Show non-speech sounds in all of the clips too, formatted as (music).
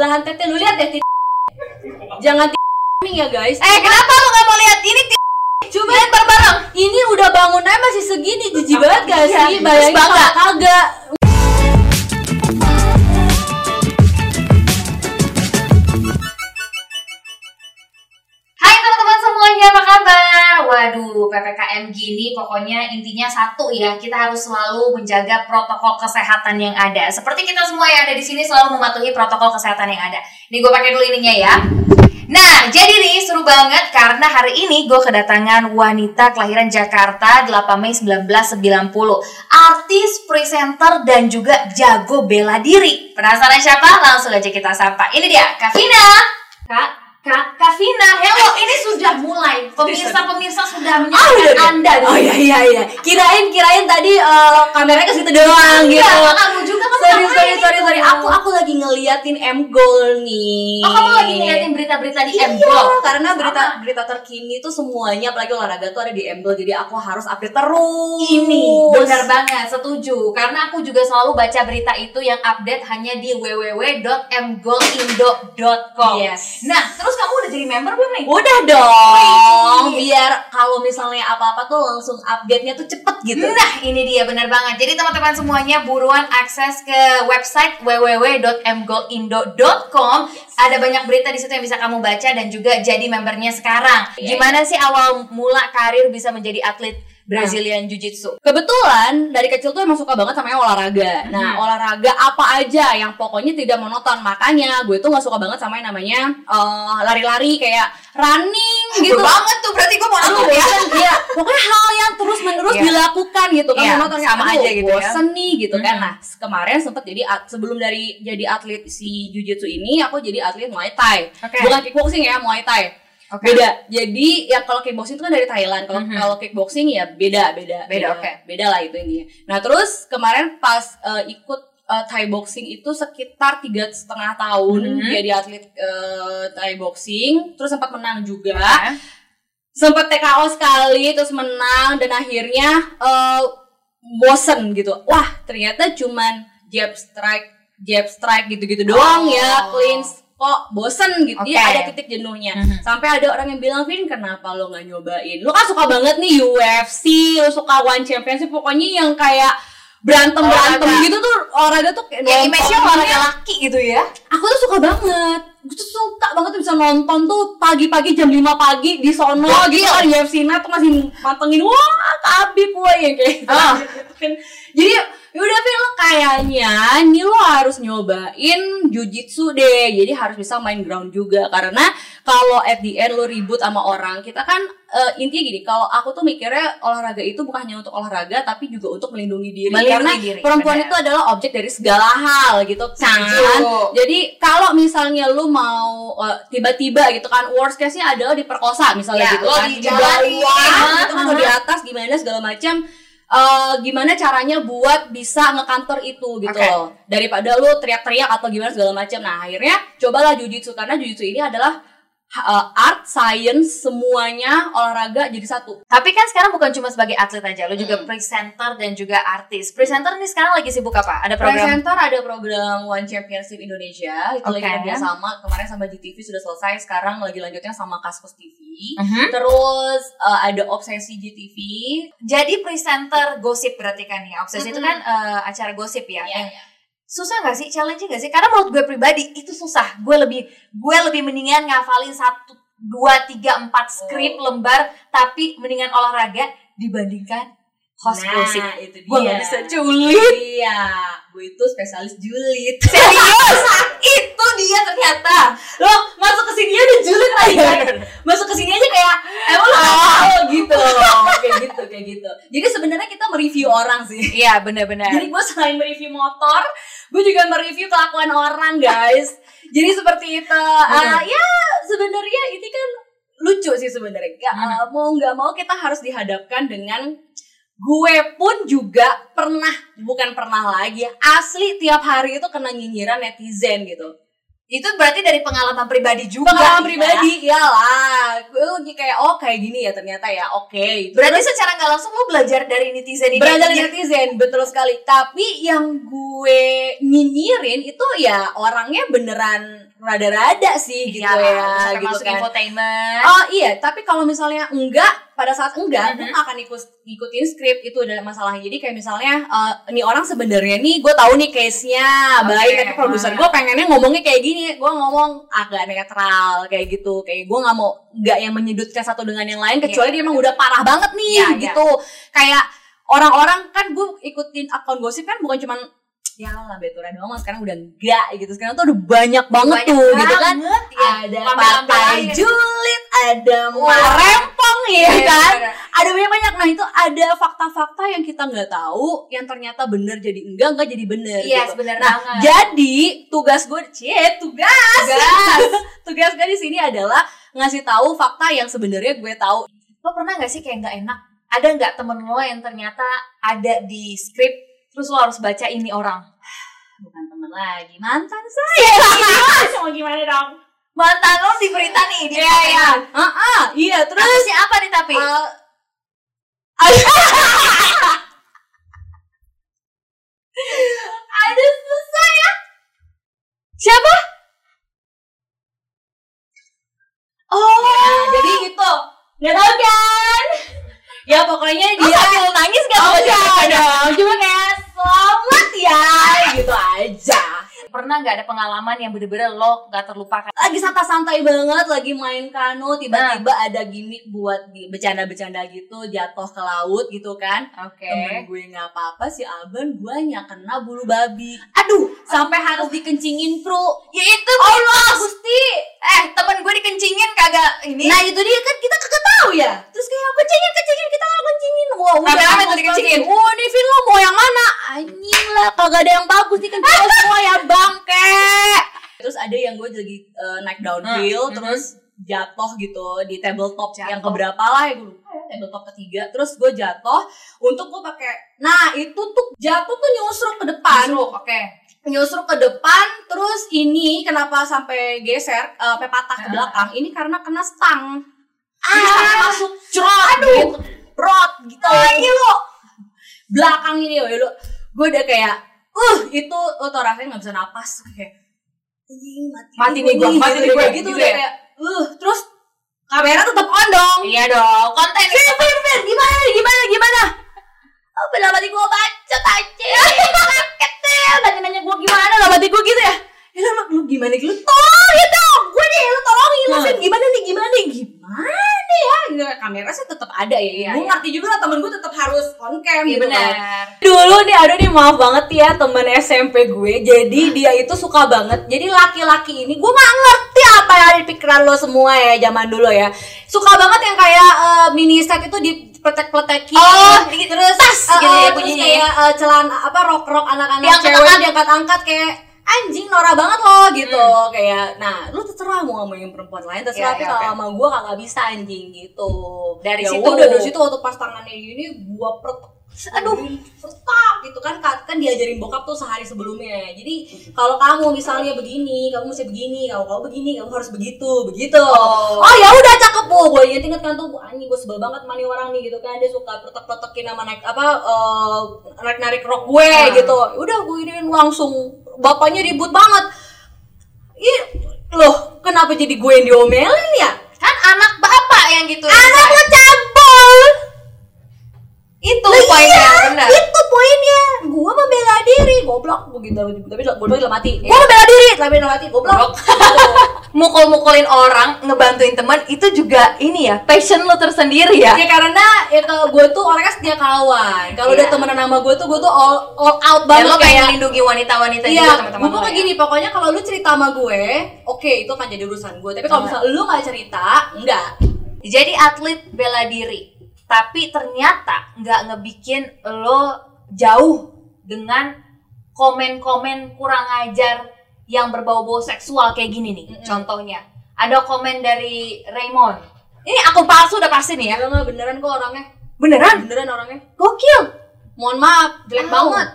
belahan tete lu lihat deh. Jangan ya guys. Eh kenapa lu nggak mau lihat ini? Coba Lihat bareng-bareng. ini udah bangun aja masih segini jijik banget gak Iya, sih? Bayangin kagak. Waduh, PPKM gini pokoknya intinya satu ya, kita harus selalu menjaga protokol kesehatan yang ada. Seperti kita semua yang ada di sini selalu mematuhi protokol kesehatan yang ada. Ini gue pakai dulu ininya ya. Nah, jadi nih seru banget karena hari ini gue kedatangan wanita kelahiran Jakarta 8 Mei 1990. Artis, presenter, dan juga jago bela diri. Penasaran siapa? Langsung aja kita sapa. Ini dia, Kavina. Kak, Kak, Kavina, hello. Ini sudah mulai. Pemirsa-pemirsa sudah menyaksikan udah. Anda. Oh iya iya iya. Kirain kirain tadi eh, kameranya ke situ doang gitu. Iya, kamu juga Sorry sorry sorry sorry. Aku aku lagi ngeliatin M Goal nih. Oh, kamu lagi ngeliatin berita-berita di Iya, Mgol? karena berita Sama. berita terkini tuh semuanya apalagi olahraga tuh ada di Mgol jadi aku harus update terus. Ini benar banget, setuju. Karena aku juga selalu baca berita itu yang update hanya di www.mgolindo.com. Yes. Nah, terus kamu udah jadi member belum nih? Udah dong, Wih. biar kalau misalnya apa-apa tuh langsung update-nya tuh cepet gitu. Nah, ini dia benar banget. Jadi teman-teman semuanya buruan akses ke website www.mgolindo.com. Ada banyak berita di situ yang bisa kamu baca dan juga jadi membernya sekarang. Iya. Gimana sih awal mula karir bisa menjadi atlet Brazilian Jiu-Jitsu? Kebetulan dari kecil tuh emang suka banget sama yang olahraga. Nah, Hmm. olahraga apa aja yang pokoknya tidak monoton. Makanya gue tuh nggak suka banget sama yang namanya eh, lari-lari kayak running gitu. Gitu banget tuh berarti gue mau Aduh, ya. iya. Pokoknya hal yang terus-menerus Iya. dilakukan gitu kan Iya, monoton sama Aduh, aja gitu ya. bosen nih gitu kan. Mhm. Nah, kemarin sempet jadi at- sebelum dari jadi atlet si Jiu-Jitsu ini aku jadi atlet Muay Thai. Oke. Bukan kickboxing ya, Muay Thai. Oke. Beda. Jadi ya kalau kickboxing itu kan dari Thailand. Kalau Mhm. kalau kickboxing ya beda, beda. Beda, oke. Beda lah itu ini. Nah, terus kemarin pas eh, ikut eh, Thai boxing itu sekitar tiga setengah tahun Mhm. jadi atlet eh, Thai boxing, terus sempat menang juga Oke. sempet TKO sekali terus menang dan akhirnya eh, bosen gitu wah ternyata cuman jab strike jab strike gitu-gitu doang Oh. ya clean kok bosen gitu Oke. Dia ada titik jenuhnya Mhm. sampai ada orang yang bilang Vin kenapa lo nggak nyobain lo kan suka banget nih UFC lo suka one championship pokoknya yang kayak berantem berantem Olahraga. gitu tuh olahraga tuh kayak image-nya nontonnya- olahraga laki gitu ya. aku tuh suka banget gue tuh suka banget tuh bisa nonton tuh pagi-pagi jam 5 pagi di sono Gokil. gitu kan UFC nah tuh masih mantengin wah kabib woy yang kayak gitu. Ah. (laughs) Jadi yaudah Vin lo kayaknya nih lo harus nyobain jujitsu deh jadi harus bisa main ground juga karena kalau at the end lo ribut sama orang kita kan eh, intinya gini kalau aku tuh mikirnya olahraga itu bukan hanya untuk olahraga tapi juga untuk melindungi diri Melindungi karena diri, perempuan benar. itu adalah objek dari segala hal gitu kan Setuju. jadi kalau misalnya lu mau uh, tiba-tiba gitu kan worst case-nya adalah diperkosa misalnya Ya, gitu lo kan. di bawah gitu kan atau di atas gimana segala macam. Eh, gimana caranya buat bisa ngekantor itu gitu Oke. loh. Daripada lu teriak-teriak atau gimana segala macam. Nah akhirnya cobalah jujitsu karena jujitsu ini adalah uh, art science semuanya olahraga jadi satu Tapi kan sekarang bukan cuma sebagai atlet aja, lo juga Hmm. presenter dan juga artis. Presenter nih sekarang lagi sibuk apa? Ada program? Presenter ada program One Championship Indonesia itu lagi Oke. kerja sama kemarin sama GTV sudah selesai sekarang lagi lanjutnya sama Kaskus TV Mhm. terus uh, ada Obsesi GTV Jadi presenter gosip berarti kan ya. Obsesi itu Mhm. kan eh, acara gosip ya. Iya, Yang susah gak sih? Challenge gak sih? Karena menurut gue pribadi itu susah. Gue lebih gue lebih mendingan ngafalin satu dua tiga empat skrip Oh. lembar tapi mendingan olahraga dibandingkan host nah, itu dia Gue gak bisa julid. iya gue itu spesialis julid (laughs) Serius? itu dia ternyata. loh masuk ke sini aja julid lagi kan masuk ke sini aja kayak emang lo tahu gitu kayak gitu kayak gitu jadi sebenarnya kita mereview orang sih Iya benar-benar. Jadi gue selain mereview motor, gue juga mereview kelakuan orang, guys. Jadi seperti itu. Ah, ya sebenarnya ini kan lucu sih sebenarnya. Ah, mau nggak mau kita harus dihadapkan dengan gue pun juga pernah bukan pernah lagi asli tiap hari itu kena nyinyiran netizen gitu itu berarti dari pengalaman pribadi juga. pengalaman ya. pribadi iyalah gue kayak oh kayak gini ya ternyata ya oke Berarti secara nggak langsung lo belajar dari netizen ini. di Iya. netizen betul sekali tapi yang gue nyinyirin itu ya orangnya beneran rada-rada sih gitu Iyalah, ya bisa gitu kan infotainment. Oh iya, tapi kalau misalnya enggak, pada saat enggak, gue Mhm. gak akan ikut ikutin skrip itu adalah masalahnya. Jadi kayak misalnya, eh ini orang sebenarnya nih, gue tahu nih case-nya Oke, baik, tapi produser ah. gue pengennya ngomongnya kayak gini, gue ngomong agak netral kayak gitu, kayak gue nggak mau nggak yang menyudutkan satu dengan yang lain, kecuali Iya. dia emang udah parah banget nih, Iya, iya. gitu. Kayak orang-orang kan gue ikutin akun gosip kan bukan cuman ya lah Betura doang sekarang udah enggak gitu sekarang tuh udah banyak banget Banyak tuh gitu kan banget, ya. ada partai julid, ada marempong ya Iya, kan, ada banyak banyak. Nah itu ada fakta-fakta yang kita nggak tahu, yang ternyata bener jadi enggak, enggak jadi bener. Iya, gitu. bener Nah banget. jadi tugas gue, cie tugas, Gas. tugas (laughs) gue di sini adalah ngasih tahu fakta yang sebenarnya gue tahu. lo pernah gak sih kayak nggak enak? Ada nggak temen lo yang ternyata ada di skrip, terus lo harus baca ini orang? Bukan teman lagi, mantan saya. Mau gimana dong? Mantan lo di berita nih, di Iya iya, ah iya terus. Kasusnya apa nih tapi? eh, (laughs) Aduh susah ya. Siapa? Oh, Nah, jadi gitu. Nggak tahu kan? Ya pokoknya dia sambil nangis gak? Oh, enggak siapa? dong. Cuma kayak selamat ya gitu aja. Pernah nggak ada pengalaman yang bener-bener lo nggak terlupakan? Lagi santai-santai banget, lagi main kano, tiba-tiba ada gimmick buat bercanda-bercanda gitu, jatuh ke laut gitu kan. Oke. Temen gue nggak apa-apa si Alban guanya kena bulu babi. Aduh, sampai harus dikencingin kru. Ya itu Allah, Gusti. Eh, temen gue dikencingin kagak ini. Nah itu dia kan kita kagak tahu ya. Terus kayak kencingin kencingin kita kencingin. Wah udah bagus tuh dikencingin. Wah ini film mau yang mana? Anjing lah kagak ada yang bagus nih kencingin (laughs) semua ya bangke. Terus ada yang gue lagi eh, naik downhill Hmm, terus jatuh gitu di tabletop Jatuh. yang keberapa lah ya gue lupa ya tabletop ketiga terus gue jatuh untuk gue pakai nah itu tuh jatuh tuh nyusruk ke depan Justru, oke. nyusruk ke depan terus ini kenapa sampai geser eh, sampai patah ke Ah. belakang ini karena kena stang Jadi Ah. masuk cerot gitu brot gitu lo belakang ini woy, lo gue udah kayak uh itu lo tau rasanya nggak bisa napas kayak "Anjing, mati, Mati nih gua, mati nih gitu, kayak gitu, gitu udah ya? kayak uh terus kamera tetap on dong Iya dong, konten Fir, Fir, Fir, gimana, gimana, gimana? Oh, belah mati gue bacot aja. Sakit deh. Nanya-nanya gue gimana, lah mati gue gitu ya. Ya lu, lu gimana, lu tolongin dong. Gue nih, lu tolongin. Lu, Hmm. Fir, gimana nih, gimana nih, gimana ya? Gitu, kamera sih tetap ada ya. Iya, gue iya. ngerti juga lah temen gue tetap harus on cam Iya gitu kan. Dulu nih, aduh nih maaf banget ya temen SMP gue. Jadi dia itu suka banget. Jadi laki-laki ini gue gak ngerti apa yang ada di pikiran lo semua ya zaman dulu ya. Suka banget yang kayak eh, mini set itu dipletek-pletekin. Oh, di- terus tas eh, gitu ya terus bunyinya kayak eh, celana apa rok-rok anak-anak Diangkat-angkat. cewek diangkat-angkat kayak anjing norak banget loh gitu kayak nah lu terserah mau ngomongin perempuan lain terserah Hmm. Iya, tapi iya, kalau oke. sama gue kagak bisa anjing gitu Dari ya situ. udah dari situ waktu pas tangannya gini gua pertek aduh pertak gitu kan kan diajarin bokap tuh sehari sebelumnya. Jadi kalau kamu misalnya begini kamu mesti begini kalau kamu begini kamu harus begitu begitu. Oh. oh ya udah cakep bu. Gue inget inget kan tuh anjing gue sebel banget mani orang nih gitu kan. Dia suka pertek pertekin sama naik apa narik narik rok gue Ah. gitu. Udah gue ini langsung. Bapaknya ribut banget. Ih, loh kenapa jadi gue yang diomelin ya? Kan anak bapak yang gitu. anak lo cabul itu Lah poinnya, iya, benar. Itu poinnya. Gua membela diri, goblok begitu. Tapi goblok dalam mati. Gua membela diri, tapi dalam mati goblok. (laughs) Mukul-mukulin orang, ngebantuin teman itu juga ini ya, passion lo tersendiri ya. Ya karena ya kalau gue tuh orangnya setia kawan. Kalau udah Iya. temenan sama gue tuh gue tuh all, all out Dan banget lo pengen kayak melindungi wanita-wanita Iya, juga teman-teman gue lo. pokoknya ya? gini, pokoknya kalau lu cerita sama gue, oke itu akan jadi urusan gue. Tapi kalau Iya. misalnya lu gak cerita, enggak. Jadi atlet bela diri, tapi ternyata nggak ngebikin lo jauh dengan komen-komen kurang ajar yang berbau-bau seksual kayak gini nih. Mm-mm. Contohnya, ada komen dari Raymond. Ini akun palsu udah pasti nih ya. Beneran kok orangnya. Beneran? Beneran orangnya. Gokil. Mohon maaf, jelek Wow. banget.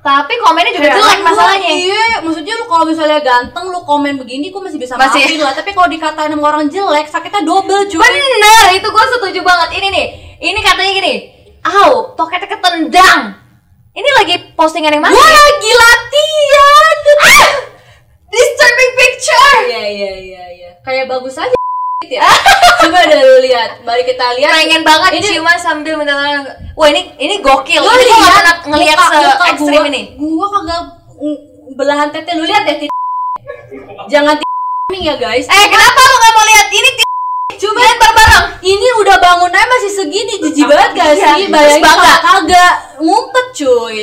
Tapi komennya juga Kayak jelek gua, masalahnya. Iya, maksudnya lu kalau misalnya ganteng lu komen begini gue masih bisa Masih. maafin lah. Tapi kalau dikatain sama orang jelek, sakitnya double cuy. Bener, itu gue setuju banget. Ini nih, ini katanya gini. Au, toketnya ketendang. Ini lagi postingan yang mana? Gue lagi latihan. Ah! Disturbing picture iya iya iya iya. Kayak bagus aja ya. Coba deh lu lihat. Mari kita lihat. pengen banget Ini- ciuman sambil minta tolong wah ini ini gokil Lu ini gua lihat pernah ngeliat muka- se ekstrim ini Gua kagak belahan tete lu lihat deh tit- Jangan tit- ya guys. eh kenapa lu gak mau lihat ini Coba lihat bareng-bareng ini udah bangun aja masih segini jijik banget gak Iya, sih? Bayangin bangga. kagak ngumpet cuy.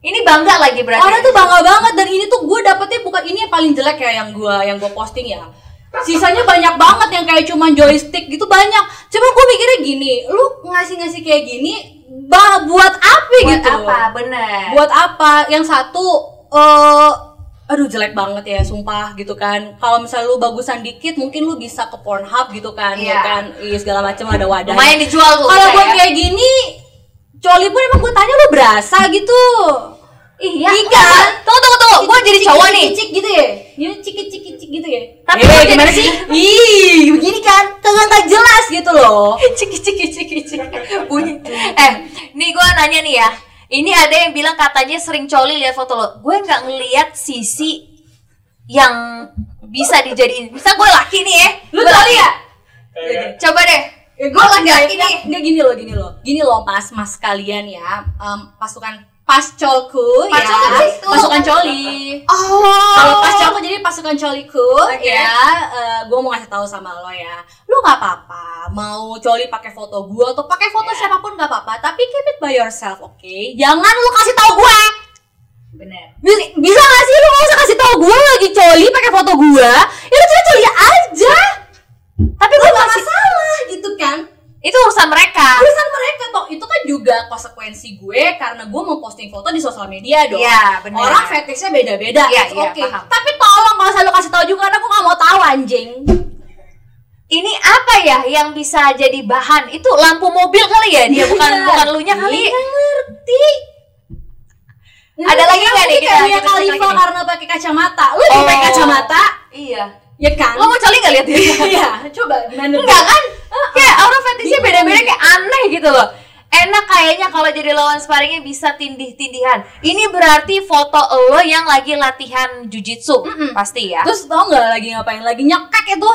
ini bangga lagi berarti Orang tuh bangga banget dan ini tuh gue dapetnya bukan ini yang paling jelek ya yang gue yang gue posting ya. Sisanya banyak banget yang kayak cuman joystick gitu banyak. Cuma gue mikirnya gini, lu ngasih-ngasih kayak gini ba- buat apa buat gitu? apa bener Buat apa? Yang satu eh aduh jelek banget ya sumpah gitu kan kalau misalnya lu bagusan dikit mungkin lu bisa ke Pornhub gitu kan ya Iya. kan iya segala macam ada wadah lumayan dijual tuh kalau buat ya. kayak gini coli pun emang gue tanya lu berasa gitu iya Iya. enggak. tunggu tunggu tunggu gue jadi cowok nih cik gitu ya ya cik cik cik gitu ya. Tapi eh, gua jadi- gimana sih? Ih begini kan kagak nggak jelas gitu loh. (laughs) Ciki ciki ciki ciki bunyi. Eh nih gue nanya nih ya. Ini ada yang bilang katanya sering coli lihat foto lo. Gue nggak ngelihat sisi yang bisa dijadiin. Bisa gue laki nih ya. Lu Gua coli ya? Coba deh. Ya, gue laki-laki nih. Nggak gini loh gini loh. Gini loh mas mas kalian ya. Em, pasukan pascolku ya Pasukan itu. pasukan coli oh Kalau pas cowok jadi pasukan coliku Oke. ya, gue mau ngasih tahu sama lo ya, lu nggak apa-apa mau coli pakai foto gue atau pakai foto Ya. siapa pun nggak apa-apa, tapi keep it by yourself, oke? Jangan lu kasih tahu gue. bener Bisa, bisa gak sih lu nggak usah kasih tahu gue lagi coli pakai foto gue? Ya lu coli aja. Tapi gue gak masalah gitu kan? Itu urusan mereka Urusan mereka toh itu kan juga konsekuensi gue karena gue mau posting foto di sosial media dong. Iya, bener. Orang fetishnya beda-beda. Iya, iya, oke. paham. Tapi tolong nggak usah lu kasih tahu juga karena gue nggak mau tahu anjing. ini apa ya yang bisa jadi bahan itu lampu mobil kali ya dia bukan Iya. bukan lu nya kali Iya, ngerti. Ada lagi nggak nih? Kita- Mia kita Khalifa karena pakai kacamata. Lu juga pakai Oh. kacamata, iya ya kan? lo mau coli nggak lihat dia (laughs) Iya, coba gimana? Enggak kan? Kayak orang fetishnya beda-beda kayak aneh gitu loh. Enak kayaknya kalau jadi lawan sparringnya bisa tindih-tindihan. Ini berarti foto lo yang lagi latihan jujitsu, Mm-mm. pasti ya. Terus tau nggak lagi ngapain? Lagi nyekek itu.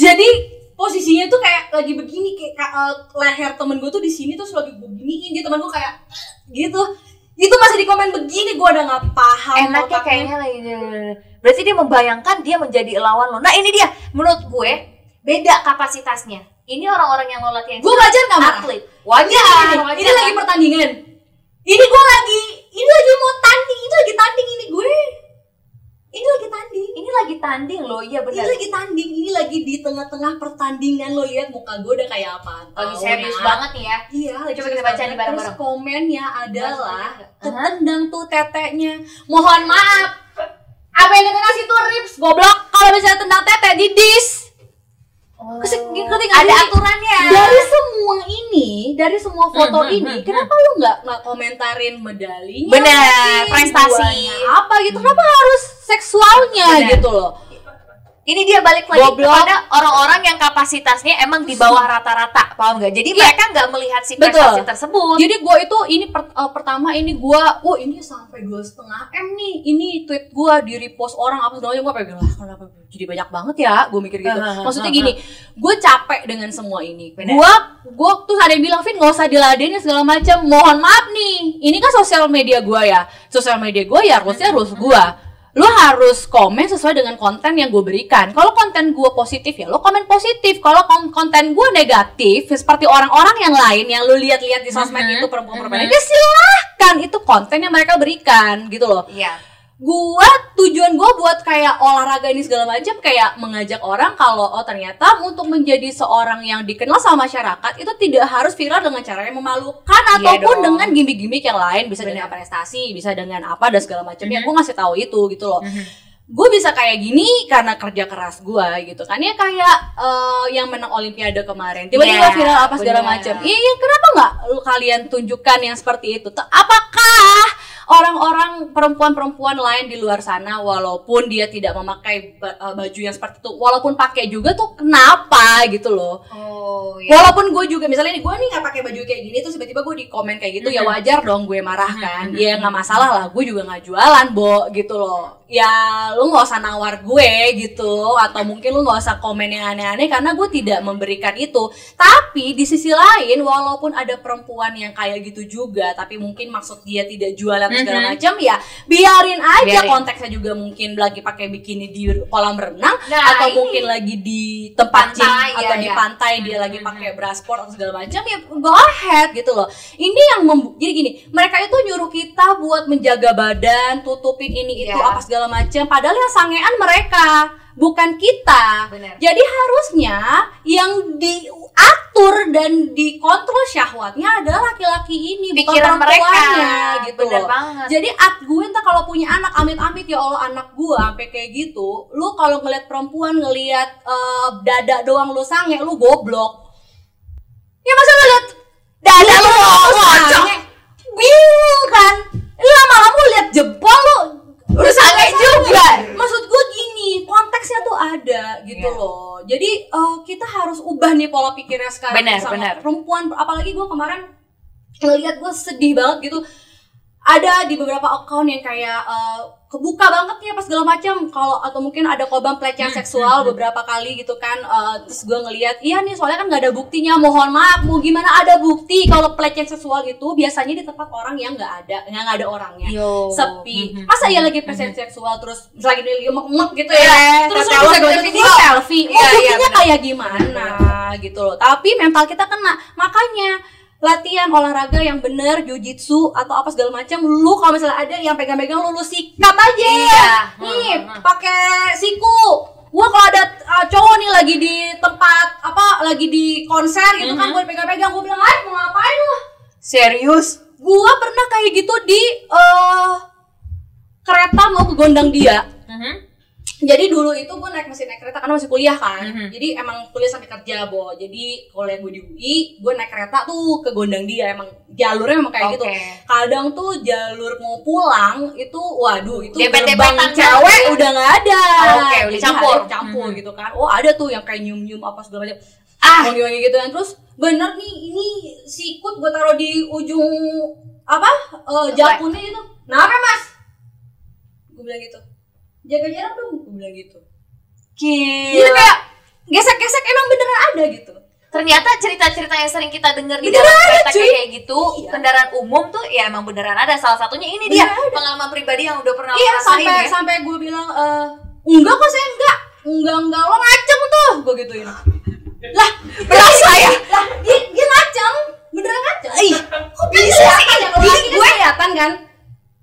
Jadi posisinya tuh kayak lagi begini kayak ka- eh, leher temen gue tuh di sini terus lagi gue giniin dia temen gue kayak gitu. Itu masih di komen begini gue udah nggak paham. Enaknya kayaknya lagi berarti dia membayangkan dia menjadi lawan lo. Nah ini dia, menurut gue beda kapasitasnya. Ini orang-orang yang lo latihan. Gue wajar nggak marah? atlet. Ini, Wajar, ini, wajar. ini lagi pertandingan. Ini gue lagi, ini lagi mau tanding, ini lagi tanding ini gue. Ini lagi tanding. ini lagi tanding loh, iya Ini benar. lagi tanding, ini lagi di tengah-tengah pertandingan lo lihat muka gue udah kayak apa? Lagi serius banget nih ya. Iya, lagi Coba kita baca nih bareng-bareng. Terus komennya adalah ketendang tuh teteknya. Mohon maaf. Apa yang kita kasih tuh rips goblok kalau misalnya tendang tete di dis. Oh. Kesek- ngerti nggak Ada aturannya. Dari semua ini, dari semua foto Hmm, hmm, ini, hmm, kenapa lu nggak nggak komentarin medalinya? Bener, prestasi. apa gitu? Kenapa harus seksualnya Bener. gitu loh? Ini dia balik lagi Goblok. kepada orang-orang yang kapasitasnya emang di bawah rata-rata, paham nggak? Jadi Iya. mereka nggak melihat si Betul. prestasi tersebut. Jadi gue itu ini per- eh, pertama ini gue, oh ini sampai dua setengah m nih, ini tweet gue di repost orang apa segala macam gue pengen lah kenapa jadi banyak banget ya, gue mikir gitu. Maksudnya gini, gue capek dengan semua ini. Gue, gue tuh ada yang bilang Vin nggak usah diladenin segala macam. Mohon maaf nih, ini kan sosial media gue ya, sosial media gue ya harusnya rules gue. Lo harus komen sesuai dengan konten yang gue berikan. Kalau konten gue positif ya lo komen positif. Kalau kon- konten gue negatif seperti orang-orang yang lain yang lo lihat-lihat di sosmed Mhm. itu perempuan-perempuan Mhm. ya silahkan itu konten yang mereka berikan gitu loh Iya. Gua tujuan gua buat kayak olahraga ini segala macam kayak mengajak orang kalau oh ternyata untuk menjadi seorang yang dikenal sama masyarakat itu tidak harus viral dengan cara yang memalukan Iya ataupun dong. dengan gimmick-gimmick yang lain bisa Benar. dengan prestasi bisa dengan apa dan segala macam ya Mhm. gua ngasih tahu itu gitu loh Mhm. gue bisa kayak gini karena kerja keras gue gitu kan ya kayak eh, yang menang olimpiade kemarin tiba-tiba Iya, viral apa segala macam iya kenapa nggak kalian tunjukkan yang seperti itu apakah orang-orang perempuan-perempuan lain di luar sana walaupun dia tidak memakai eh, baju yang seperti itu walaupun pakai juga tuh kenapa gitu loh. Oh walaupun gue juga misalnya nih gue nih nggak pakai baju kayak gini terus tiba-tiba gue di komen kayak gitu ya Mhm. wajar dong gue marah kan. Mhm. ya nggak masalah lah gue juga nggak jualan bo gitu loh. Ya lu nggak usah nawar gue gitu. Atau mungkin lu nggak usah komen yang aneh-aneh karena gue tidak memberikan itu. Tapi di sisi lain walaupun ada perempuan yang kayak gitu juga tapi mungkin maksud dia tidak jualan segala macam ya biarin aja Biarin. konteksnya juga mungkin lagi pakai bikini di kolam renang Nah, atau ini. mungkin lagi di tempat gym Pantai, atau ya, di ya. pantai dia lagi pakai bra sport atau segala macam ya go ahead gitu loh ini yang jadi gini mereka itu nyuruh kita buat menjaga badan tutupin ini itu Iya. apa segala macam padahal yang sangean mereka bukan kita Bener. jadi harusnya yang diatur dan dikontrol syahwatnya adalah laki-laki ini bukan Pikiran mereka perempuannya gitu Bener banget jadi at gue entah kalau punya anak amit-amit ya Allah anak gue sampai kayak gitu, lu kalau ngeliat perempuan ngeliat eh, dada doang lu sange, lu goblok. Ya masa ngeliat dada lu sange, bingung kan? Lama-lama lu liat jempol lu Lu sange juga. Konteksnya tuh ada gitu Iya. loh. Jadi eh, kita harus ubah nih pola pikirnya sekarang Benar, sama benar. perempuan. Apalagi gue kemarin ngeliat gue sedih banget gitu ada di beberapa account yang kayak eh, kebuka banget ya pas segala macam. Kalau atau mungkin ada korban pelecehan Hmm, seksual hmm, hmm. beberapa kali gitu kan eh, terus gue ngeliat iya nih soalnya kan nggak ada buktinya mohon maaf mau gimana? Ada bukti kalau pelecehan seksual itu biasanya di tempat orang yang nggak ada yang nggak ada orangnya. Yo. sepi. Masa ya lagi pelecehan seksual terus lagi emek gitu Iya, ya terus kata lu bisa video selfie. Iya, iya, buktinya kayak gimana gitu loh. Tapi mental kita kena. Makanya latihan olahraga yang bener jujitsu atau apa segala macam lu kalau misalnya ada yang pegang-pegang lu lu sikat aja Iya. nih Hmm, hmm. pakai siku gua kalau ada uh, cowok nih lagi di tempat apa lagi di konser gitu kan Mhm. gua pegang-pegang gua bilang ay mau ngapain lu Serius? gua pernah kayak gitu di eh kereta mau ke gondang dia Mhm. Jadi dulu itu gue naik masih naik kereta karena masih kuliah kan. Mhm. jadi emang kuliah sampai kerja bo. Jadi kuliah gue di UI gue naik kereta tuh ke gondang dia. Emang jalurnya emang kayak gitu. Oke. kadang tuh jalur mau pulang itu waduh itu Dempet-dempetan gerbang cewek udah nggak ada. Oke, udah Jadi campur. campur Mhm. gitu kan. Oh ada tuh yang kayak nyium nyium apa segala macam. Ah. wangi-wangi gitu kan. Terus bener nih ini sikut gue taruh di ujung apa eh, jakunnya itu. Kenapa mas? Gue bilang gitu jaga jarak dong gue bilang gitu. Jadi Gila. kayak gesek-gesek emang beneran ada? gitu. Ternyata cerita-cerita yang sering kita dengar di Beneran dalam ada, kereta kayak gitu, Iya. kendaraan umum tuh ya emang beneran ada. Salah satunya ini Beneran dia pengalaman pribadi yang udah pernah iya sampai ya. sampai gue bilang eh enggak kok saya enggak. Enggak enggak. Lo ngaceng tuh. Gue gituin. Lah Berasa ya? lah dia, dia ngaceng. Beneran ngaceng? Ih, kok bisa bisa sih? kan ya Ih, laki gue kelihatan kan?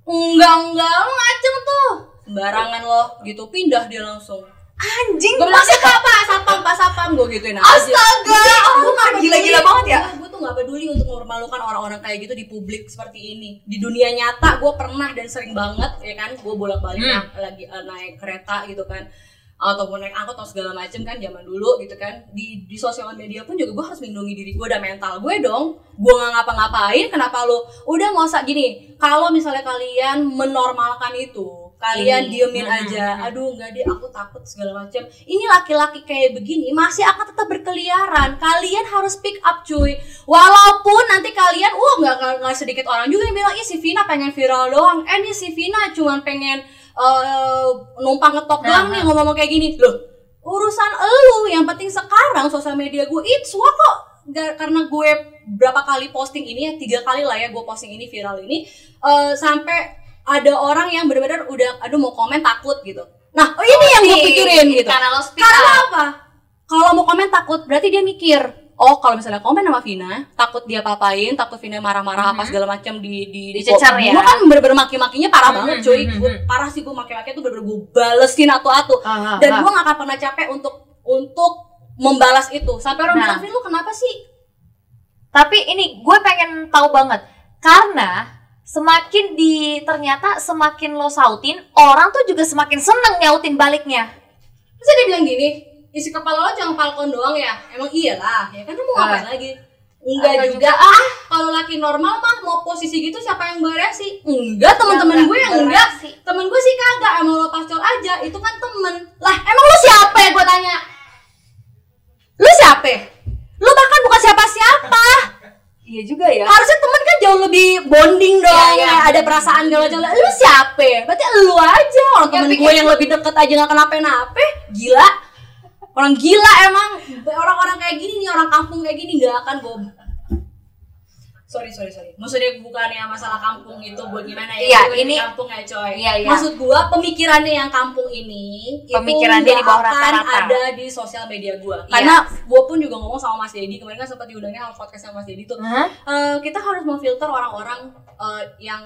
Enggak enggak. Lo ngaceng tuh sembarangan lo gitu. Pindah dia langsung. Anjing, gue bilang sih pak pak sapam pak sapam gue gituin aja. Astaga, gue gak peduli gila-gila banget ya. gue tuh gak peduli untuk mempermalukan orang-orang kayak gitu di publik seperti ini. Di dunia nyata gue pernah dan sering banget ya kan gue bolak balik Hmm. lagi eh, naik kereta gitu kan. Ataupun naik angkot atau segala macem kan zaman dulu gitu kan. Di di sosial media pun juga gue harus melindungi diri gue dan mental gue dong. Gue nggak ngapa-ngapain kenapa lo udah nggak usah gini kalau misalnya kalian menormalkan itu kalian Ini. diemin Hmm, aja. aduh nggak deh aku takut segala macam ini laki-laki kayak begini masih akan tetap berkeliaran. Kalian harus pick up cuy. Walaupun nanti kalian wah nggak nggak- nggak sedikit orang juga yang bilang ih si Vina pengen viral doang. Eh nih si Vina cuman pengen eh, numpang ngetok doang Nah, nih nah. ngomong kayak gini. Loh urusan elu. Yang penting sekarang sosial media gue it's what kok Ga- karena gue berapa kali posting ini ya tiga kali lah ya gue posting ini viral ini eh, sampai ada orang yang benar-benar udah aduh mau komen takut gitu nah oh ini yang gue pikirin gitu Karena lo speak karena up. apa kalau mau komen takut berarti dia mikir oh kalau misalnya komen sama Vina takut dia papain takut Vina marah-marah apa Mhm. segala macam di di Dicecar ya? gue kan bener-bener maki-makinya parah Mhm, banget cuy mhm, Gua- mhm. parah sih gue maki-maki tuh bener-bener gue balesin atu-atu ah, dan ah. gue gak akan pernah capek untuk untuk membalas itu sampai orang Nah. bilang Vin lu kenapa sih Tapi ini gue pengen tahu banget karena semakin di ternyata semakin lo sautin orang tuh juga semakin seneng nyautin baliknya. Terus dia bilang gini, isi kepala lo jangan falcon doang ya? Emang iyalah, ya kan lu mau ngapain lagi? Enggak juga. ah kalau laki normal mah mau posisi gitu siapa yang bereaksi enggak teman-teman gue yang nggak enggak. temen gue sih kagak emang lo pacol aja itu kan temen. Lah emang lu siapa ya gue tanya? Lu siapa? Lu bahkan bukan siapa-siapa Iya juga ya. harusnya temen kan jauh lebih bonding dong Iya, iya. kayak ada perasaan galau-galau. Lu siapa? Berarti lu aja orang Ya, temen gue yang lebih deket aja nggak kenapa-napa. Gila. Orang gila emang. Orang-orang kayak gini nih orang kampung kayak gini nggak akan gue sorry sorry sorry maksudnya bukannya masalah kampung itu buat gimana ya Iya, ini- kampung ya coy Iya, iya. maksud gua pemikirannya yang kampung ini Pemikirannya itu di bawah akan rata-rata. ada di sosial media gua Iya. karena gua pun juga ngomong sama Mas Dedi kemarin kan sempat diundangnya sama podcast sama Mas Dedi tuh Hah? Eh, kita harus memfilter orang-orang eh, yang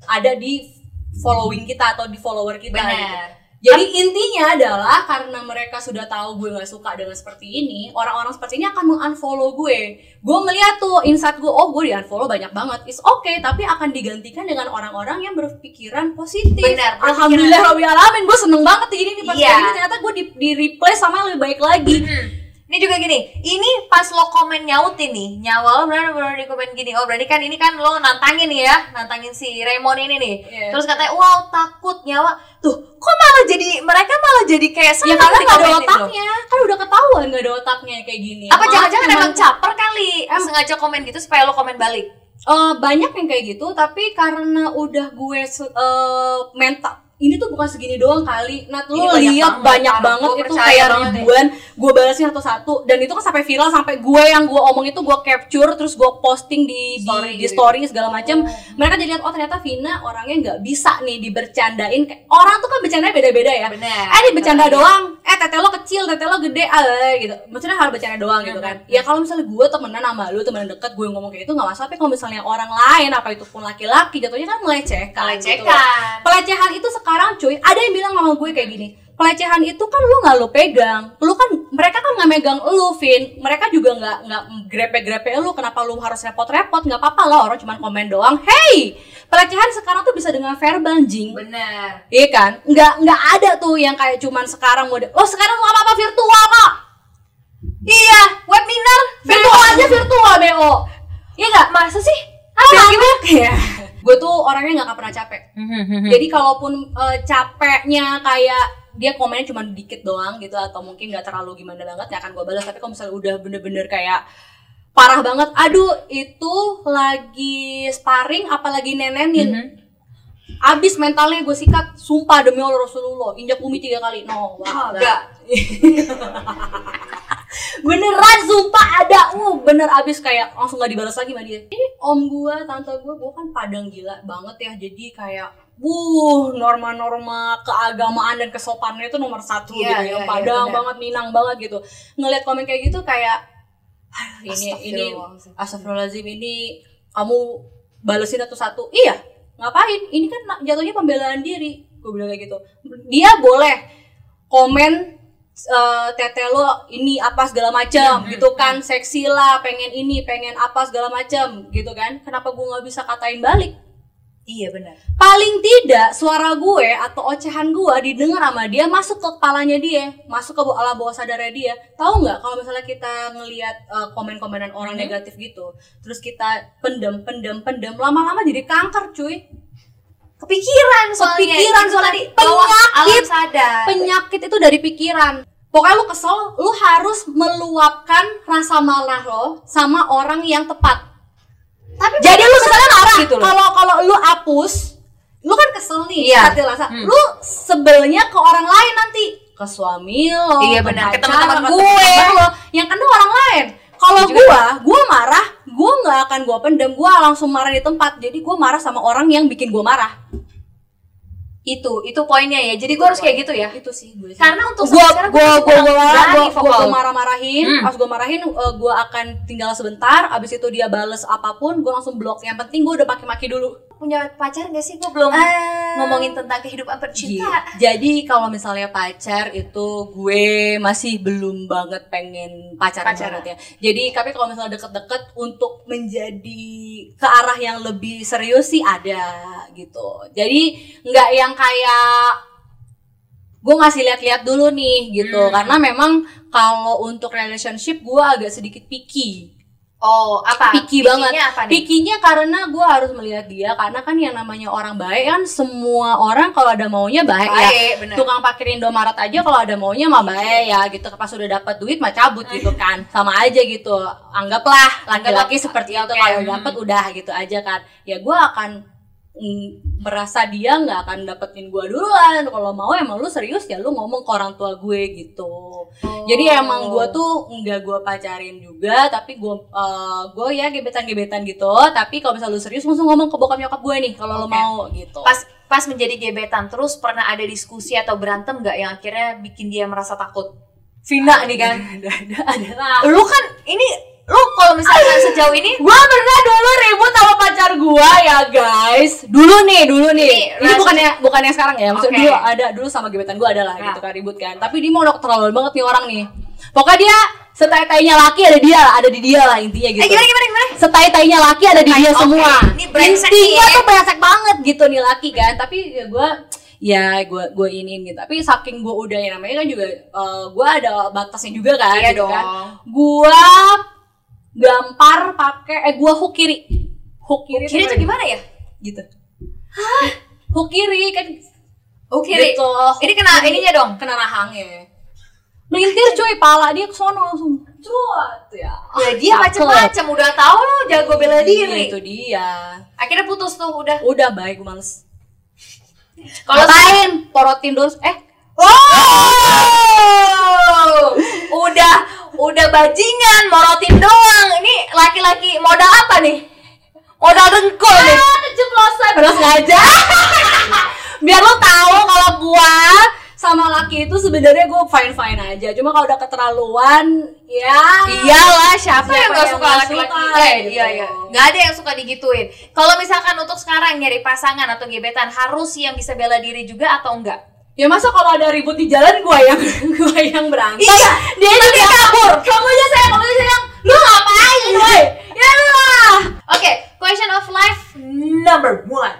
ada di following kita atau di follower kita gitu. Jadi intinya adalah karena mereka sudah tahu gue nggak suka dengan seperti ini, orang-orang seperti ini akan mengunfollow gue. Gue melihat tuh insight gue, oh gue di unfollow banyak banget. It's okay, tapi akan digantikan dengan orang-orang yang berpikiran positif. Benar, Alhamdulillah Rabbil alamin, gue seneng banget ini nih pas Iya. kayak gini ternyata gue di, di replace sama yang lebih baik lagi. Hmm. Ini juga gini, ini pas lo komen nyautin nih, nyawa lo benar benar di komen gini. Oh berarti kan ini kan lo nantangin nih ya, nantangin si Raymond ini nih. Iya. Terus katanya, wow takut nyawa. Tuh, kok malah jadi mereka malah jadi kayak Ya seneng karena nggak ada lo. otaknya, kan udah ketahuan nggak ada otaknya kayak gini. Apa jangan-jangan emang caper kali? Em- sengaja komen gitu supaya lo komen balik. Eh, banyak yang kayak gitu tapi karena udah gue se- eh, mental ini tuh bukan segini doang kali lu banyak lihat banyak parah. banget itu kayak deh. ribuan gue balasin satu-satu dan itu kan sampai viral sampai gue yang gue omong itu gue capture terus gue posting di Story di, di gitu. story segala macam mereka jadi lihat oh ternyata Vina orangnya nggak bisa nih dibercandain Kayak- orang tuh kan bercanda beda-beda ya Benar. eh ini bercanda doang eh tete lo kecil tete lo gede ah gitu maksudnya hal bercanda doang gitu kan ya kalau misalnya gue temenan sama lu temenan deket gue ngomong kayak itu nggak masalah tapi kalau misalnya orang lain apa itu pun laki-laki jatuhnya kan melecehkan gitu loh. Lecehkan. pelecehan itu sekarang cuy ada yang bilang sama gue kayak gini pelecehan itu kan lu nggak lu pegang lu kan mereka kan nggak megang lu Vin mereka juga nggak nggak grepe-grepe lu kenapa lu harus repot-repot nggak apa-apa lah orang cuma komen doang hey pelecehan sekarang tuh bisa dengan verbal jing Benar. Iya kan? Nggak nggak ada tuh yang kayak cuman sekarang mode. Oh sekarang tuh apa apa virtual kok? Iya, webinar Virtual aja virtual bo. Iya nggak? Masa sih? Apa gimana? (laughs) Ya. Gue tuh orangnya nggak pernah capek. Hmm. Jadi kalaupun eh, capeknya kayak dia komennya cuma dikit doang gitu atau mungkin nggak terlalu gimana banget nggak akan gue balas tapi kalau misalnya udah bener-bener kayak parah banget aduh itu lagi sparring apalagi nenenin Mhm. abis mentalnya gue sikat sumpah demi Allah Rasulullah injak umi tiga kali no wah, Enggak. (laughs) beneran sumpah ada. Uh bener abis kayak langsung gak dibalas lagi sama dia. Ini om gue tante gue gue kan padang gila banget ya. Jadi kayak wuh norma-norma keagamaan dan kesopanannya itu nomor satu Iya, gitu iya, ya. iya, padang benar. banget minang banget gitu. Ngeliat komen kayak gitu kayak "Aduh, ini ini Astagfirullahaladzim. Astagfirullahaladzim ini kamu balesin satu-satu iya ngapain? Ini kan jatuhnya pembelaan diri. Gue bilang kayak gitu. Dia boleh komen eh, tete lo ini apa segala macam Hmm, gitu kan. seksi lah pengen ini pengen apa segala macam gitu kan. Kenapa gue nggak bisa katain balik? Iya benar. paling tidak suara gue atau ocehan gue didengar sama dia masuk ke kepalanya dia masuk ke alam bawah sadarnya dia. Tahu nggak kalau misalnya kita ngelihat eh, komen-komenan orang Hmm. negatif gitu terus kita pendem pendem pendem lama-lama jadi kanker cuy Kepikiran soalnya. Kepikiran Itu soalnya. tadi Penyakit. alam sadar. penyakit itu dari pikiran pokoknya lu kesel lu harus meluapkan rasa marah lo sama orang yang tepat Tapi jadi lu misalnya marah gitu kalau kalau lu hapus lu kan kesel nih Iya. hati rasa Hmm. lu sebelnya ke orang lain nanti ke suami lo Iya, benar. Ke teman-teman gue. lo yang kena orang lain kalau gua gua marah gua nggak akan gua pendem gua langsung marah di tempat jadi gua marah sama orang yang bikin gua marah itu itu poinnya ya. Jadi gue harus kayak gitu ya. itu sih gue sih. Karena untuk gua, gua, vokal. gua marah-marahin Hmm. pas gua marahin uh, gua akan tinggal sebentar abis itu dia bales apa pun gua langsung blok yang penting gua udah maki-maki dulu Punya pacar gak sih? Gue belum Eh, ngomongin tentang kehidupan bercinta. Gi- Jadi kalau misalnya pacar itu gue masih belum banget pengen pacaran Pacaran. banget ya. Jadi tapi kalau misalnya deket-deket untuk menjadi ke arah yang lebih serius sih ada gitu. Jadi nggak yang kayak gue ngasih lihat-lihat dulu nih gitu Hmm. karena memang kalau untuk relationship gue agak sedikit picky Oh, apa? Picky Picky-nya banget. apa nih? Pikinya karena gue harus melihat dia karena kan yang namanya orang baik kan semua orang kalau ada maunya baik, ya. Baik, benar. Tukang parkir Indomaret aja kalau ada maunya mah baik ya gitu. Pas udah dapat duit mah cabut gitu kan. Sama aja gitu. Anggaplah laki-laki seperti itu Oke, kalau hmm. dapat udah gitu aja kan. Ya gue akan merasa dia nggak akan dapetin gue duluan. Kalau mau emang lu serius ya lu ngomong ke orang tua gue gitu. Jadi Oh. emang gue tuh nggak gue pacarin juga, tapi gue gue ya gebetan-gebetan gitu. Tapi kalau misalnya lu serius langsung ngomong ke bokap nyokap gue nih kalau lu Oke. mau gitu. pas pas menjadi gebetan terus pernah ada diskusi atau berantem nggak yang akhirnya bikin dia merasa takut? Vina nih kan. (laughs) ada ada ada lah. Lu kan ini lu kalau misalnya sejauh ini Gue pernah dulu ribut sama pacar gue ya guys. Dulu nih, dulu nih. Ini Ini, bukannya bukan yang sekarang ya. Maksudnya Oke. dulu ada dulu sama gebetan gue ada lah Nah. gitu kan ribut kan. Tapi dia mau udah keterlaluan banget nih orang nih. Pokoknya dia setai-tainya laki ada dia lah, ada di dia lah intinya gitu. eh gimana gimana gimana? setai-tainya laki ada di dia Oke, semua. ini brengsek Intinya ya. tuh brengsek banget gitu nih laki kan. Tapi ya gue ya gue gue iniin gitu. Tapi saking gue udah yang namanya kan juga gue ada batasnya juga kan. Iya gitu dong. Kan. Gue gampar pakai eh gue hook kiri. Hook kiri, Kiri tuh itu gimana ya? Gitu. Hook kiri kan Oh kiri. gitu. Ini kena ininya dong. kena rahangnya. Melintir cuy, pala dia ke sono langsung. Cuat ya. Ya dia cakep. macem-macem udah tahu lo jago bela diri. Itu dia. Akhirnya putus tuh udah. Udah baik gue males. Kalau Ngapain? Porotin dulu. Eh, Oh, (laughs) udah udah bajingan morotin doang. Ini laki-laki modal apa nih? Modal dengkul nih. ah, keceplosan. Padahal sengaja. (laughs) Biar lo tahu kalau gua sama laki itu sebenarnya gue fine fine aja. Cuma kalau udah keterlaluan, ya. Iyalah, siapa, Siapa yang gak suka nggak laki-laki? Eh, gitu. iya iya. Gak ada yang suka digituin. Kalau misalkan untuk sekarang nyari pasangan atau gebetan harus yang bisa bela diri juga atau enggak? Ya masa kalau ada ribut di jalan gua yang (laughs) gua yang berantem. Iya, dia juga kabur. Kamu aja saya, kamu aja sayang. Lu ngapain, woi? Ya lah. Oke, question of life number one.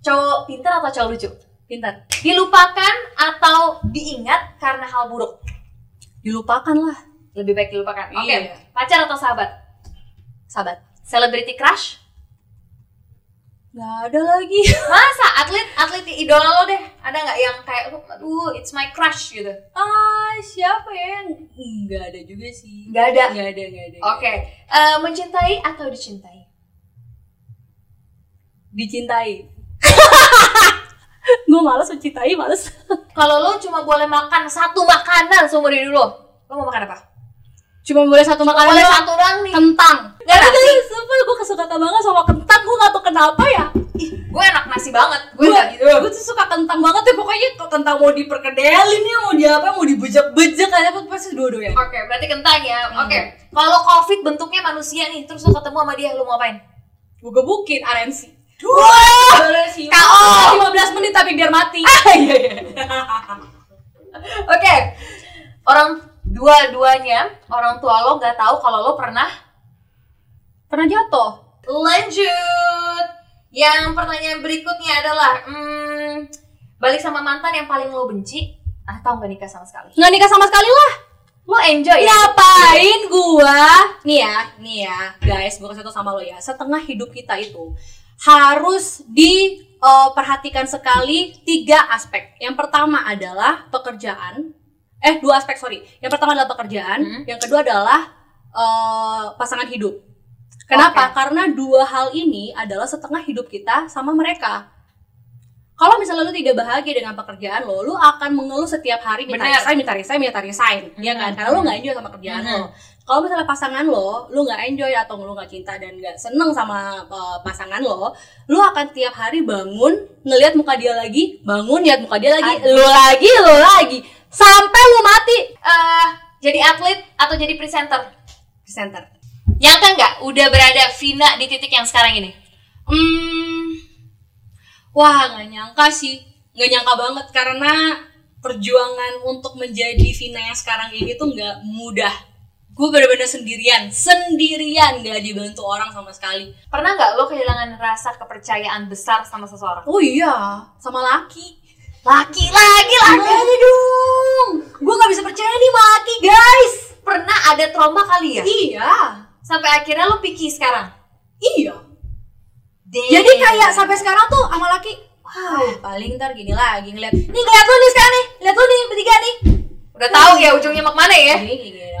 Cowok pintar atau cowok lucu? Pintar. Dilupakan atau diingat karena hal buruk? Dilupakan lah. Lebih baik dilupakan. Oke, Iya. pacar atau sahabat? Sahabat. Celebrity crush? Nggak ada lagi. (laughs) Masa atlet atlet idola lo deh? Ada nggak yang kayak, aduh, it's my crush gitu? Ah, siapa ya? Nggak ada juga sih. Nggak ada. Nggak ada, nggak ada. Oke, eh, mencintai atau dicintai? Dicintai. (laughs) gue males mencintai, males. Kalau lo cuma boleh makan satu makanan seumur hidup lo, lo mau makan apa? Cuma boleh satu makanan boleh satu doang nih. Kentang. Nggak nasi. sumpah gue kesuka banget sama kentang. Gue gak tau kenapa ya. Gue enak nasi banget. Gue nggak gitu. gue tuh suka kentang banget ya. Pokoknya kentang mau diperkedelin ya, mau di apa, mau dibejek-bejek aja pasti dua-duanya. Oke, berarti kentang ya. Hmm. Oke, kalau covid bentuknya manusia nih, terus lo ketemu sama dia, lo mau ngapain? Gue gebukin RNC. Wah, RNC. KO. 15 menit tapi biar mati. Iya, iya. (laughs) Oke, orang dua-duanya orang tua lo nggak tahu kalau lo pernah Pernah jatuh. lanjut. Yang pertanyaan berikutnya adalah, hmm, balik sama mantan yang paling lo benci atau nggak nikah sama sekali? Nggak nikah sama sekali lah. Lo enjoy ya? Ngapain gua? Nih ya, nih ya, guys, gua kasih tau sama lo ya. Setengah hidup kita itu harus diperhatikan sekali tiga aspek. Yang pertama adalah pekerjaan. Eh, dua aspek sorry. Yang pertama adalah pekerjaan. Hmm. Yang kedua adalah eh, pasangan hidup. Kenapa? Karena dua hal ini adalah setengah hidup kita sama mereka. Kalau misalnya lu tidak bahagia dengan pekerjaan lo, lu akan mengeluh setiap hari minta Bener. resign, minta resign, minta resign, ya kan? Karena lu nggak enjoy sama kerjaan Mhm. lo. Kalau misalnya pasangan lo, lu nggak enjoy atau lu nggak cinta dan nggak seneng sama uh, pasangan lo, lu akan tiap hari bangun ngelihat muka dia lagi, bangun lihat muka dia lagi, Aduh. lu lagi, lu lagi, sampai lu mati. Eh, jadi atlet atau jadi presenter? Center. Nyangka nggak udah berada Vina di titik yang sekarang ini? Hmm, wah nggak nyangka sih, nggak nyangka banget karena perjuangan untuk menjadi Vina yang sekarang ini tuh nggak mudah. Gue bener-bener sendirian, sendirian nggak dibantu orang sama sekali. Pernah nggak lo kehilangan rasa kepercayaan besar sama seseorang? Oh iya, sama laki. Laki lagi Gimana dong? Gue gak bisa percaya nih laki guys. pernah ada trauma kali ya? Iya. Sampai akhirnya lo picky sekarang. Iya. Damn. Jadi kayak sampai sekarang tuh sama laki, wow, paling ntar gini lagi ngeliat, nih ngeliat lu nih sekarang nih, lihat lu nih bertiga nih. udah tahu ya ujungnya mau ke mana ya? Gini gini? (laughs)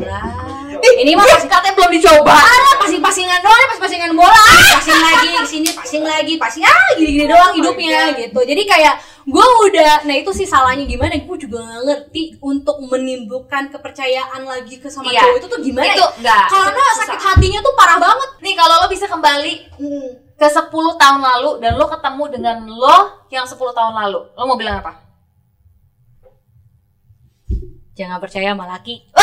Ah. Ini mah masih katanya belum dicoba. Alah, pasing-pasingan doang, pasing-pasingan bola, pasing lagi sini, pasing lagi, pasing ah gini-gini doang hidupnya gitu. Jadi kayak gue udah, nah itu sih salahnya gimana? Gue juga gak ngerti untuk menimbulkan kepercayaan lagi ke sama Iya. cowok itu tuh gimana? Itu ya? enggak. Karena itu susah. sakit hatinya tuh parah banget. Nih kalau lo bisa kembali Hmm. ke 10 tahun lalu dan lo ketemu dengan lo yang 10 tahun lalu, lo mau bilang apa? Jangan percaya sama laki. (laughs)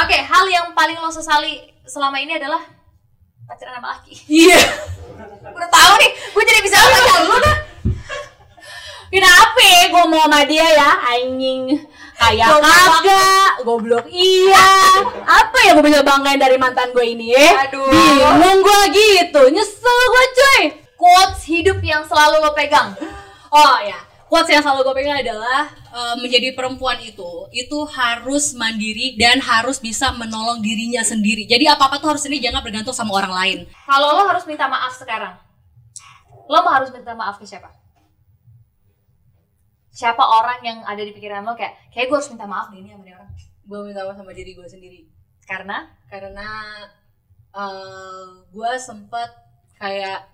Oke, hal yang paling lo sesali selama ini adalah pacaran sama laki. Iya. Udah tahu nih, gue jadi bisa lu dah. Kenapa? Gue mau sama dia ya anjing. Kayak kagak. Goblok iya. Apa ya gue bisa banggain dari mantan gue ini? Ya Aduh. Bingung gue gitu. Nyesel gue cuy. Quotes hidup yang selalu lo pegang. Oh ya. Quotes yang selalu gue pegang adalah eh, Menjadi perempuan itu Itu harus mandiri Dan harus bisa menolong dirinya sendiri. Jadi apa-apa tuh harus sendiri Jangan bergantung sama orang lain. Kalau lo harus minta maaf sekarang, lo mau harus minta maaf ke siapa? Siapa orang yang ada di pikiran lo kayak, kayak gue harus minta maaf deh ini sama dia orang. Gue minta maaf sama diri gue sendiri. Karena? Karena eh gue sempet kayak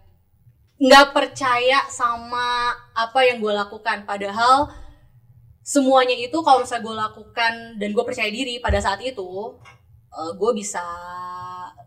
nggak percaya sama apa yang gue lakukan. Padahal semuanya itu kalau misalnya gue lakukan dan gue percaya diri pada saat itu gue bisa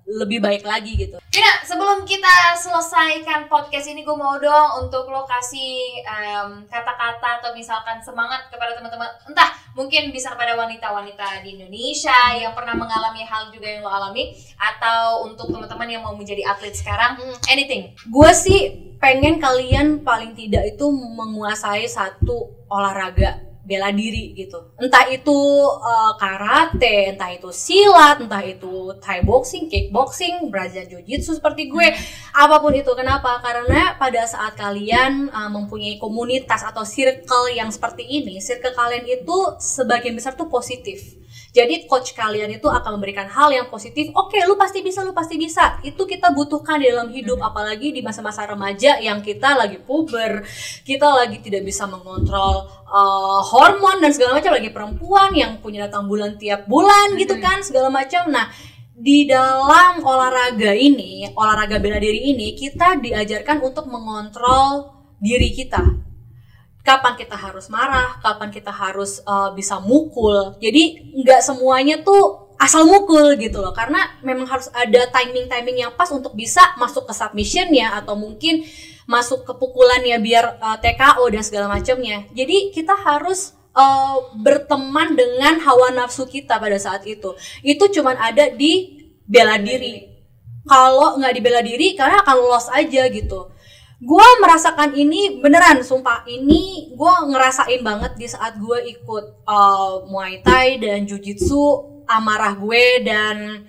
lebih baik lagi gitu Tina, sebelum kita selesaikan podcast ini, gue mau dong untuk lo kasih em, kata-kata atau misalkan semangat kepada teman-teman. Entah, mungkin bisa kepada wanita-wanita di Indonesia yang pernah mengalami hal juga yang lo alami, atau untuk teman-teman yang mau menjadi atlet sekarang, anything. gue sih pengen kalian paling tidak itu menguasai satu olahraga bela diri gitu. Entah itu uh, karate entah itu silat entah itu thai boxing kickboxing brazilian jiu jitsu seperti gue apa pun itu. Kenapa? Karena pada saat kalian uh, mempunyai komunitas atau circle yang seperti ini circle kalian itu sebagian besar tuh positif jadi coach kalian itu akan memberikan hal yang positif. Oke, lu pasti bisa, lu pasti bisa. Itu kita butuhkan di dalam hidup, apalagi di masa-masa remaja yang kita lagi puber, kita lagi tidak bisa mengontrol uh, hormon dan segala macam. Lagi perempuan yang punya datang bulan tiap bulan gitu kan, segala macam. Nah, di dalam olahraga ini, olahraga bela diri ini, kita diajarkan untuk mengontrol diri kita kapan kita harus marah, kapan kita harus uh, bisa mukul. Jadi nggak semuanya tuh asal mukul gitu loh, karena memang harus ada timing-timing yang pas untuk bisa masuk ke submissionnya atau mungkin masuk ke pukulannya biar uh, TKO dan segala macamnya. Jadi kita harus uh, berteman dengan hawa nafsu kita pada saat itu. Itu cuman ada di bela diri. Kalau nggak dibela diri, karena akan loss aja gitu gue merasakan ini beneran sumpah. Ini gue ngerasain banget di saat gue ikut uh, muay thai dan jujitsu amarah gue dan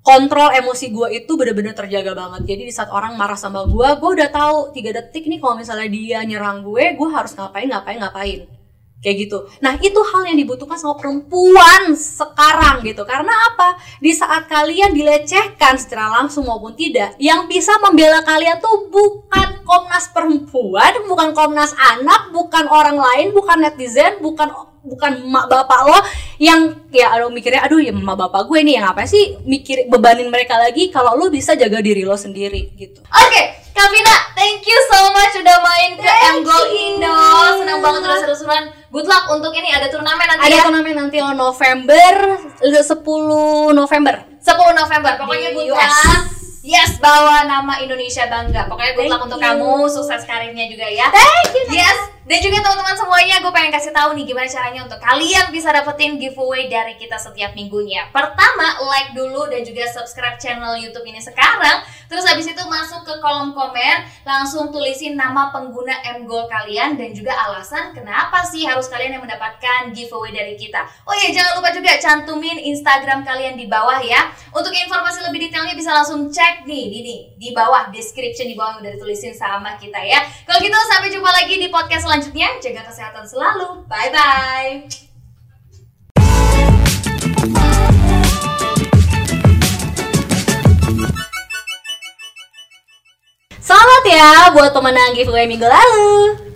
kontrol emosi gue itu bener-bener terjaga banget. Jadi di saat orang marah sama gue gue udah tahu tiga detik nih kalau misalnya dia nyerang gue gue harus ngapain ngapain ngapain kayak gitu. Nah itu hal yang dibutuhkan sama perempuan sekarang gitu. Karena apa? Di saat kalian dilecehkan secara langsung maupun tidak, yang bisa membela kalian tuh bukan Komnas Perempuan, bukan Komnas Anak, bukan orang lain, bukan netizen, bukan bukan emak bapak lo yang ya aduh mikirnya aduh ya emak bapak gue nih yang apa sih mikir bebanin mereka lagi kalau lo bisa jaga diri lo sendiri gitu. Oke, Kavina, thank you so much udah main ke M Goal Indo. Senang banget udah seru-seruan. Good luck untuk ini ada turnamen nanti Ada ya. turnamen nanti November 10 November. 10 November. Pokoknya good luck. Yes, bawa nama Indonesia bangga. Pokoknya good luck untuk kamu, sukses karirnya juga ya. Thank you. Yes, dan juga teman-teman semuanya, gue pengen kasih tahu nih gimana caranya untuk kalian bisa dapetin giveaway dari kita setiap minggunya. Pertama, like dulu dan juga subscribe channel YouTube ini sekarang. Terus habis itu masuk ke kolom komen, langsung tulisin nama pengguna M Goal kalian dan juga alasan kenapa sih harus kalian yang mendapatkan giveaway dari kita. Oh iya, jangan lupa juga cantumin Instagram kalian di bawah ya. Untuk informasi lebih detailnya bisa langsung cek cek nih di, di, di bawah description di bawah udah ditulisin sama kita ya. Kalau gitu sampai jumpa lagi di podcast selanjutnya. Jaga kesehatan selalu. Bye bye. Selamat ya buat pemenang giveaway minggu lalu.